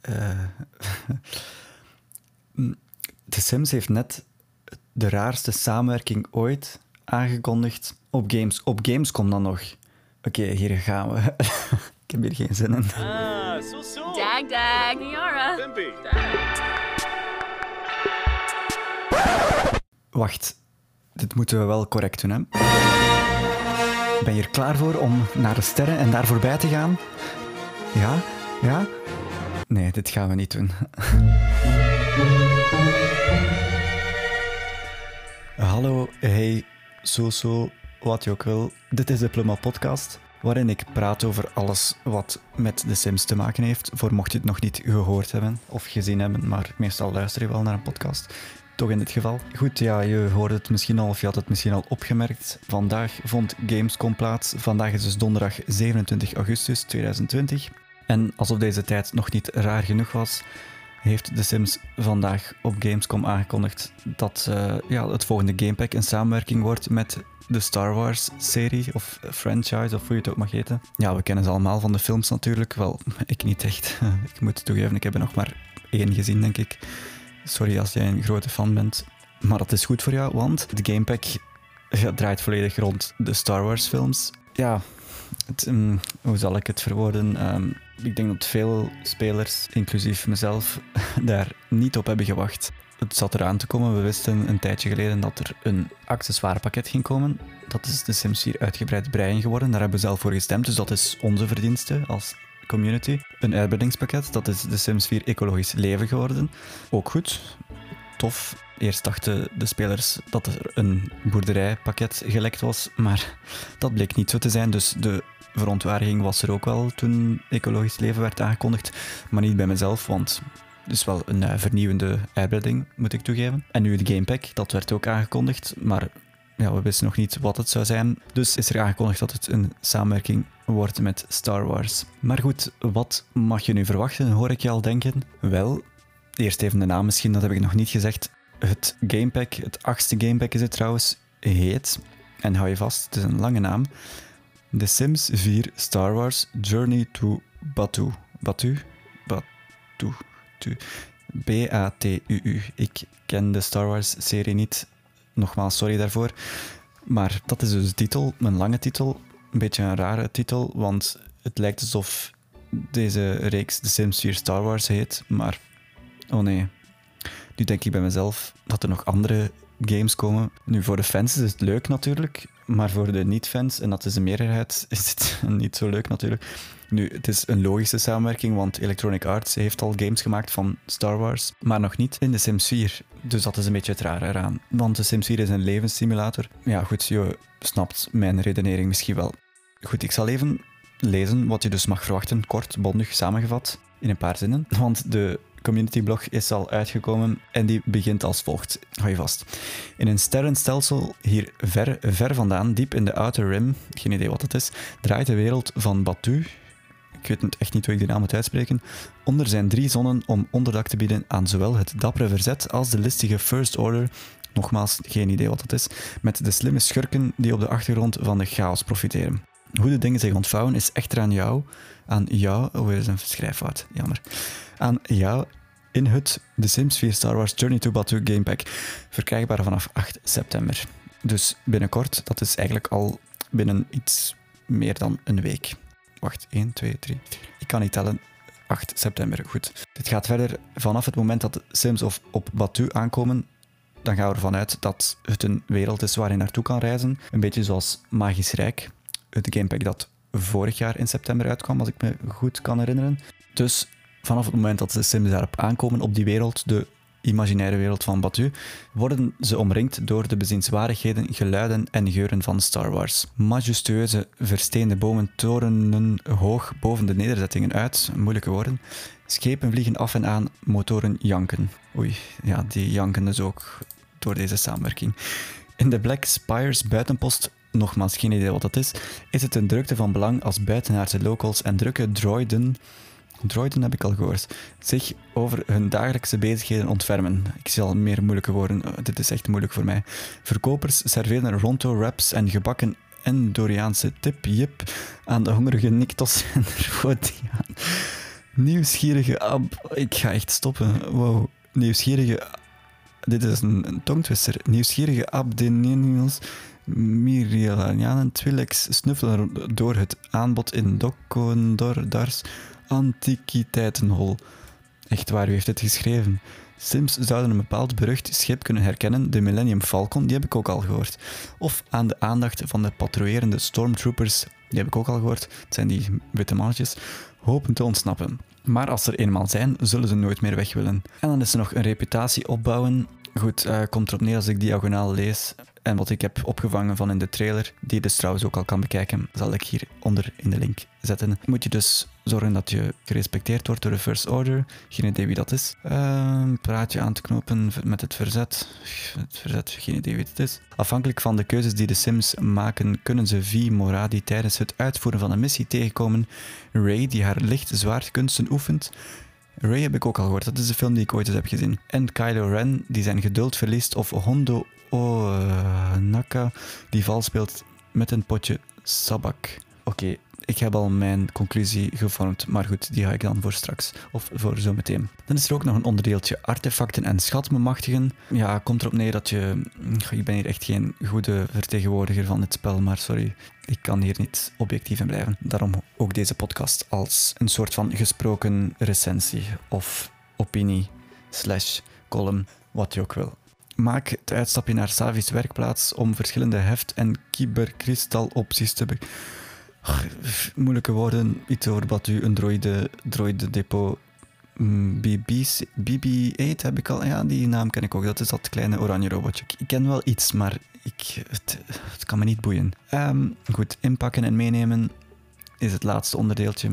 Eh, The Sims heeft net de raarste samenwerking ooit aangekondigd op Games. Op Gamescom dan nog. Oké, hier gaan we. Ik heb hier geen zin in. Ah, so so. Dag, dag, Niara. Wacht, dit moeten we wel correct doen, hè? Ben je er klaar voor om naar de sterren en daar voorbij te gaan? Ja? Ja? Nee, dit gaan we niet doen. Hallo, hey, zo zo, wat je ook wil. Dit is de Pluma Podcast, waarin ik praat over alles wat met de Sims te maken heeft. Voor mocht je het nog niet gehoord hebben of gezien hebben, maar meestal luister je wel naar een podcast. Toch in dit geval. Goed, ja, je hoorde het misschien al of je had het misschien al opgemerkt. Vandaag vond Gamescom plaats. Vandaag is dus donderdag 27 augustus 2020. En alsof deze tijd nog niet raar genoeg was, heeft The Sims vandaag op Gamescom aangekondigd dat eh, ja, het volgende gamepack een samenwerking wordt met de Star Wars-serie of franchise, of hoe je het ook mag heten. Ja, we kennen ze allemaal van de films natuurlijk. Wel, ik niet echt. ik moet toegeven, ik heb er nog maar één gezien, denk ik. Sorry als jij een grote fan bent. Maar dat is goed voor jou, want het gamepack ja, draait volledig rond de Star Wars-films. Ja, het, mm, hoe zal ik het verwoorden? Ehm, ik denk dat veel spelers, inclusief mezelf, daar niet op hebben gewacht. Het zat eraan te komen. We wisten een tijdje geleden dat er een accessoirepakket ging komen. Dat is de Sims 4 uitgebreid brein geworden. Daar hebben we zelf voor gestemd, dus dat is onze verdienste als community. Een uitbreidingspakket, dat is de Sims 4 ecologisch leven geworden. Ook goed, tof. Eerst dachten de spelers dat er een boerderijpakket gelekt was, maar dat bleek niet zo te zijn. Dus de verontwaardiging was er ook wel toen ecologisch leven werd aangekondigd, maar niet bij mezelf, want het is wel een eh, vernieuwende uitbreiding, moet ik toegeven. En nu het gamepack, dat werd ook aangekondigd, maar ja, we wisten nog niet wat het zou zijn. Dus is er aangekondigd dat het een samenwerking wordt met Star Wars. Maar goed, wat mag je nu verwachten, hoor ik je al denken? Wel, eerst even de naam misschien, dat heb ik nog niet gezegd. Het gamepack, het achtste gamepack is het trouwens, heet, en hou je vast, het is een lange naam, The Sims 4 Star Wars Journey to Batu. Batu? Batu. Tu. B-A-T-U-U. Ik ken de Star Wars-serie niet. Nogmaals, sorry daarvoor. Maar dat is dus de titel, een lange titel. Een beetje een rare titel, want het lijkt alsof deze reeks The Sims 4 Star Wars heet. Maar, oh nee. Nu denk ik bij mezelf dat er nog andere games komen. Nu, voor de fans is het leuk natuurlijk, maar voor de niet-fans, en dat is de meerderheid, is het niet zo leuk natuurlijk. Nu, het is een logische samenwerking, want Electronic Arts heeft al games gemaakt van Star Wars, maar nog niet in de Sims 4. Dus dat is een beetje het rare eraan. Want de Sims 4 is een levenssimulator. Ja, goed, je snapt mijn redenering misschien wel. Goed, ik zal even lezen wat je dus mag verwachten, kort, bondig samengevat, in een paar zinnen. Want de communityblog is al uitgekomen en die begint als volgt. Hou je vast. In een sterrenstelsel hier ver, ver vandaan, diep in de Outer Rim, geen idee wat het is, draait de wereld van Batu, ik weet echt niet hoe ik die naam moet uitspreken, onder zijn drie zonnen om onderdak te bieden aan zowel het dappere verzet als de listige First Order, nogmaals geen idee wat het is, met de slimme schurken die op de achtergrond van de chaos profiteren. Hoe de dingen zich ontvouwen is echter aan jou, aan jou, oh, er is een schrijffout, jammer, aan jou in het The Sims 4 Star Wars Journey to Batu Gamepack, verkrijgbaar vanaf 8 september. Dus binnenkort, dat is eigenlijk al binnen iets meer dan een week. Wacht, 1, 2, 3, 4. Ik kan niet tellen. 8 september, goed. Dit gaat verder vanaf het moment dat Sims of op Batu aankomen. Dan gaan we ervan uit dat het een wereld is waar je naartoe kan reizen. Een beetje zoals Magisch Rijk, het gamepack dat vorig jaar in september uitkwam, als ik me goed kan herinneren. Dus vanaf het moment dat de Sims daarop aankomen, op die wereld, de imaginaire wereld van Batu, worden ze omringd door de bezienswaardigheden, geluiden en geuren van Star Wars. Majestueuze versteende bomen torenen hoog boven de nederzettingen uit, moeilijke woorden. Schepen vliegen af en aan, motoren janken. Oei, ja, die janken dus ook door deze samenwerking. In de Black Spires buitenpost nogmaals geen idee wat dat is, is het een drukte van belang als buitenaardse locals en drukke droiden, droiden heb ik al gehoord, zich over hun dagelijkse bezigheden ontfermen. Ik zie al meer moeilijke woorden, Oh, dit is echt moeilijk voor mij. Verkopers serveren ronto wraps en gebakken Endoriaanse tip, jip, aan de hongerige Niktos en Rodiaan. Nieuwsgierige ab... Ik ga echt stoppen. Wow. Nieuwsgierige... Dit is een, tongtwister. Nieuwsgierige abdeninios Mirielanianen Twillex snuffelen door het aanbod in Dokondordars Antiquiteitenhol. Echt waar, wie heeft dit geschreven? Sims zouden een bepaald berucht schip kunnen herkennen, de Millennium Falcon, die heb ik ook al gehoord. Of aan de aandacht van de patrouillerende stormtroopers, die heb ik ook al gehoord, het zijn die witte mannetjes, hopen te ontsnappen. Maar als ze er eenmaal zijn, zullen ze nooit meer weg willen. En dan is er nog een reputatie opbouwen. Goed, uh, komt erop neer als ik diagonaal lees. En wat ik heb opgevangen van in de trailer, die je dus trouwens ook al kan bekijken, zal ik hieronder in de link zetten. Moet je dus zorgen dat je gerespecteerd wordt door de First Order. Geen idee wie dat is. Uh, praatje aan te knopen met het verzet. Het verzet, geen idee wie het is. Afhankelijk van de keuzes die de Sims maken, kunnen ze V. Moradi tijdens het uitvoeren van een missie tegenkomen. Ray, die haar licht zwaardkunsten oefent. Ray heb ik ook al gehoord, dat is de film die ik ooit eens heb gezien. En Kylo Ren, die zijn geduld verliest, of Hondo Onaka, die vals speelt met een potje sabak. Oké, ik heb al mijn conclusie gevormd, maar goed, die ga ik dan voor straks of voor zometeen. Dan is er ook nog een onderdeeltje artefacten en schatbemachtigen. Ja, komt erop neer dat je. Ik ben hier echt geen goede vertegenwoordiger van het spel, maar sorry, ik kan hier niet objectief in blijven. Daarom ook deze podcast als een soort van gesproken recensie of opinie slash column, wat je ook wil. Maak het uitstapje naar Savi's werkplaats om verschillende heft- en kyberkristalopties te bekijken moeilijke woorden. Iets over wat een droide, droide depot mm, BB-8 heb ik al. Ja, die naam ken ik ook. Dat is dat kleine oranje robotje. Ik ken wel iets, maar ik, het, kan me niet boeien. Um, goed, inpakken en meenemen is het laatste onderdeeltje.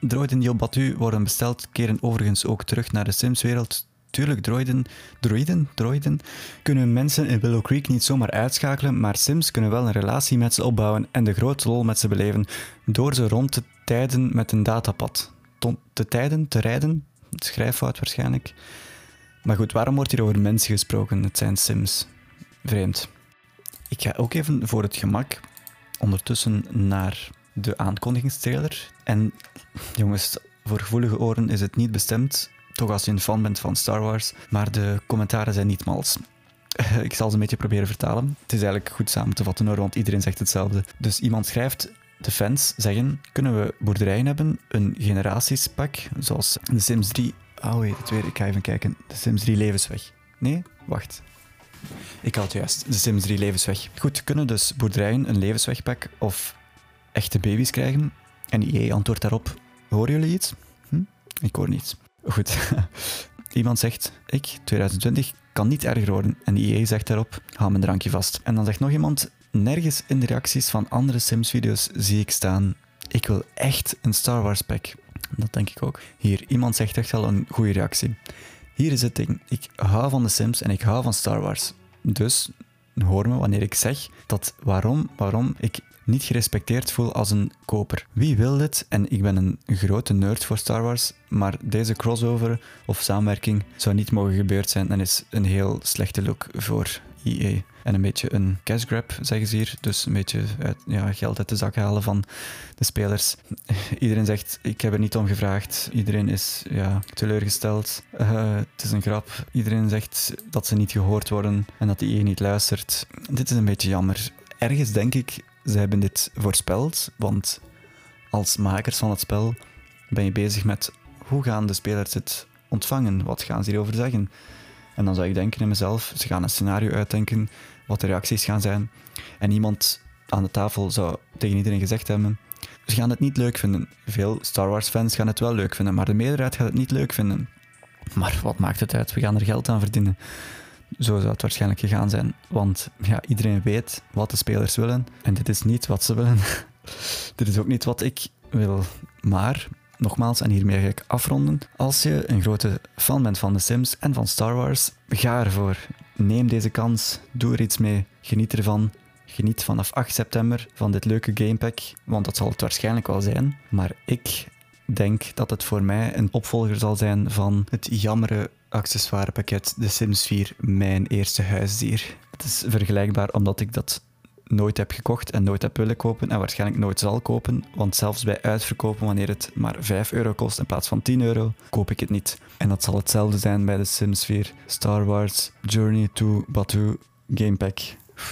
Droiden die op Batu worden besteld, keren overigens ook terug naar de Sims-wereld Tuurlijk, droiden, droiden, droiden kunnen mensen in Willow Creek niet zomaar uitschakelen, maar Sims kunnen wel een relatie met ze opbouwen en de grote lol met ze beleven door ze rond te tijden met een datapad. Te tijden, te rijden, schrijffout waarschijnlijk. Maar goed, waarom wordt hier over mensen gesproken? Het zijn Sims. Vreemd. Ik ga ook even voor het gemak ondertussen naar de aankondigingstrailer. En jongens, voor gevoelige oren is het niet bestemd toch als je een fan bent van Star Wars. Maar de commentaren zijn niet mals. Ik zal ze een beetje proberen vertalen. Het is eigenlijk goed samen te vatten hoor, want iedereen zegt hetzelfde. Dus iemand schrijft, de fans zeggen, kunnen we boerderijen hebben, een generatiespak, zoals de Sims 3... Oh weet het weer, ik ga even kijken. De Sims 3 levensweg. Nee, wacht. Ik had juist, de Sims 3 levensweg. Goed, kunnen dus boerderijen een levenswegpak of echte baby's krijgen? En EA antwoordt daarop, horen jullie iets? Hm? Ik hoor niets. Goed. Iemand zegt, ik, 2020, kan niet erger worden. En IE zegt daarop, hou mijn drankje vast. En dan zegt nog iemand, nergens in de reacties van andere Sims-video's zie ik staan, ik wil echt een Star Wars pack. Dat denk ik ook. Hier, iemand zegt echt al een goede reactie. Hier is het ding, ik hou van de Sims en ik hou van Star Wars. Dus hoor me wanneer ik zeg dat waarom, waarom ik niet gerespecteerd voel als een koper. Wie wil dit? En ik ben een grote nerd voor Star Wars, maar deze crossover of samenwerking zou niet mogen gebeurd zijn en is een heel slechte look voor EA. En een beetje een cash grab, zeggen ze hier. Dus een beetje ja, geld uit de zak halen van de spelers. Iedereen zegt, ik heb er niet om gevraagd. Iedereen is ja, teleurgesteld. Uh, het is een grap. Iedereen zegt dat ze niet gehoord worden en dat EA niet luistert. Dit is een beetje jammer. Ergens denk ik ze hebben dit voorspeld, want als makers van het spel ben je bezig met hoe gaan de spelers het ontvangen? Wat gaan ze hierover zeggen? En dan zou ik denken in mezelf, ze gaan een scenario uitdenken, wat de reacties gaan zijn. En iemand aan de tafel zou tegen iedereen gezegd hebben, ze gaan het niet leuk vinden. Veel Star Wars fans gaan het wel leuk vinden, maar de meerderheid gaat het niet leuk vinden. Maar wat maakt het uit? We gaan er geld aan verdienen. Zo zou het waarschijnlijk gegaan zijn. Want ja, iedereen weet wat de spelers willen. En dit is niet wat ze willen. dit is ook niet wat ik wil. Maar, nogmaals, en hiermee ga ik afronden. Als je een grote fan bent van The Sims en van Star Wars, ga ervoor. Neem deze kans. Doe er iets mee. Geniet ervan. Geniet vanaf 8 september van dit leuke gamepack, want dat zal het waarschijnlijk wel zijn. Maar ik denk dat het voor mij een opvolger zal zijn van het jammere accessoirepakket The Sims 4 Mijn Eerste Huisdier. Het is vergelijkbaar omdat ik dat nooit heb gekocht en nooit heb willen kopen en waarschijnlijk nooit zal kopen. Want zelfs bij uitverkopen, wanneer het maar 5 euro kost in plaats van 10 euro, koop ik het niet. En dat zal hetzelfde zijn bij de Sims 4, Star Wars, Journey to Batuu, Gamepack.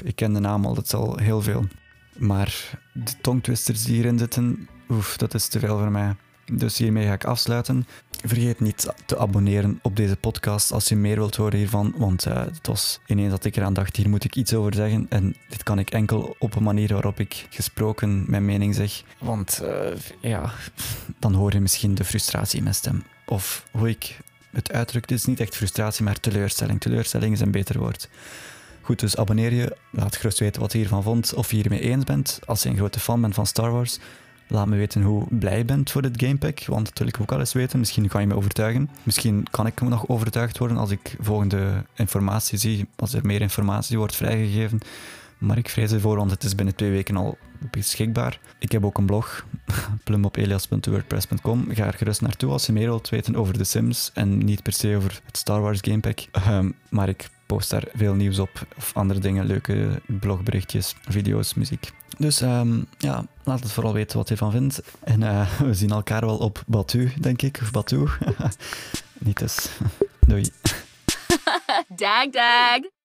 Ik ken de naam al, dat is al heel veel. Maar de tongtwisters die hierin zitten, oef, dat is te veel voor mij. Dus hiermee ga ik afsluiten. Vergeet niet te abonneren op deze podcast als je meer wilt horen hiervan. Want uh, het was ineens dat ik eraan dacht, hier moet ik iets over zeggen. En dit kan ik enkel op een manier waarop ik gesproken mijn mening zeg. Want uh, ja, dan hoor je misschien de frustratie in mijn stem. Of hoe ik het uitdruk. Dit is niet echt frustratie, maar teleurstelling. Teleurstelling is een beter woord. Goed, dus abonneer je. Laat gerust weten wat je hiervan vond. Of je hiermee eens bent. Als je een grote fan bent van Star Wars. Laat me weten hoe blij je bent voor dit gamepack, want dat wil ik ook al eens weten. Misschien kan je me overtuigen. Misschien kan ik nog overtuigd worden als ik volgende informatie zie, als er meer informatie wordt vrijgegeven. Maar ik vrees ervoor, want het is binnen twee weken al beschikbaar. Ik heb ook een blog, plumopelias.wordpress.com. Ga er gerust naartoe als je meer wilt weten over The Sims en niet per se over het Star Wars gamepack. Um, maar ik post daar veel nieuws op of andere dingen, leuke blogberichtjes, video's, muziek. Dus um, ja, laat het vooral weten wat je ervan vindt. En uh, we zien elkaar wel op Batu, denk ik. Of Batu. Niet dus. Doei. dag, dag.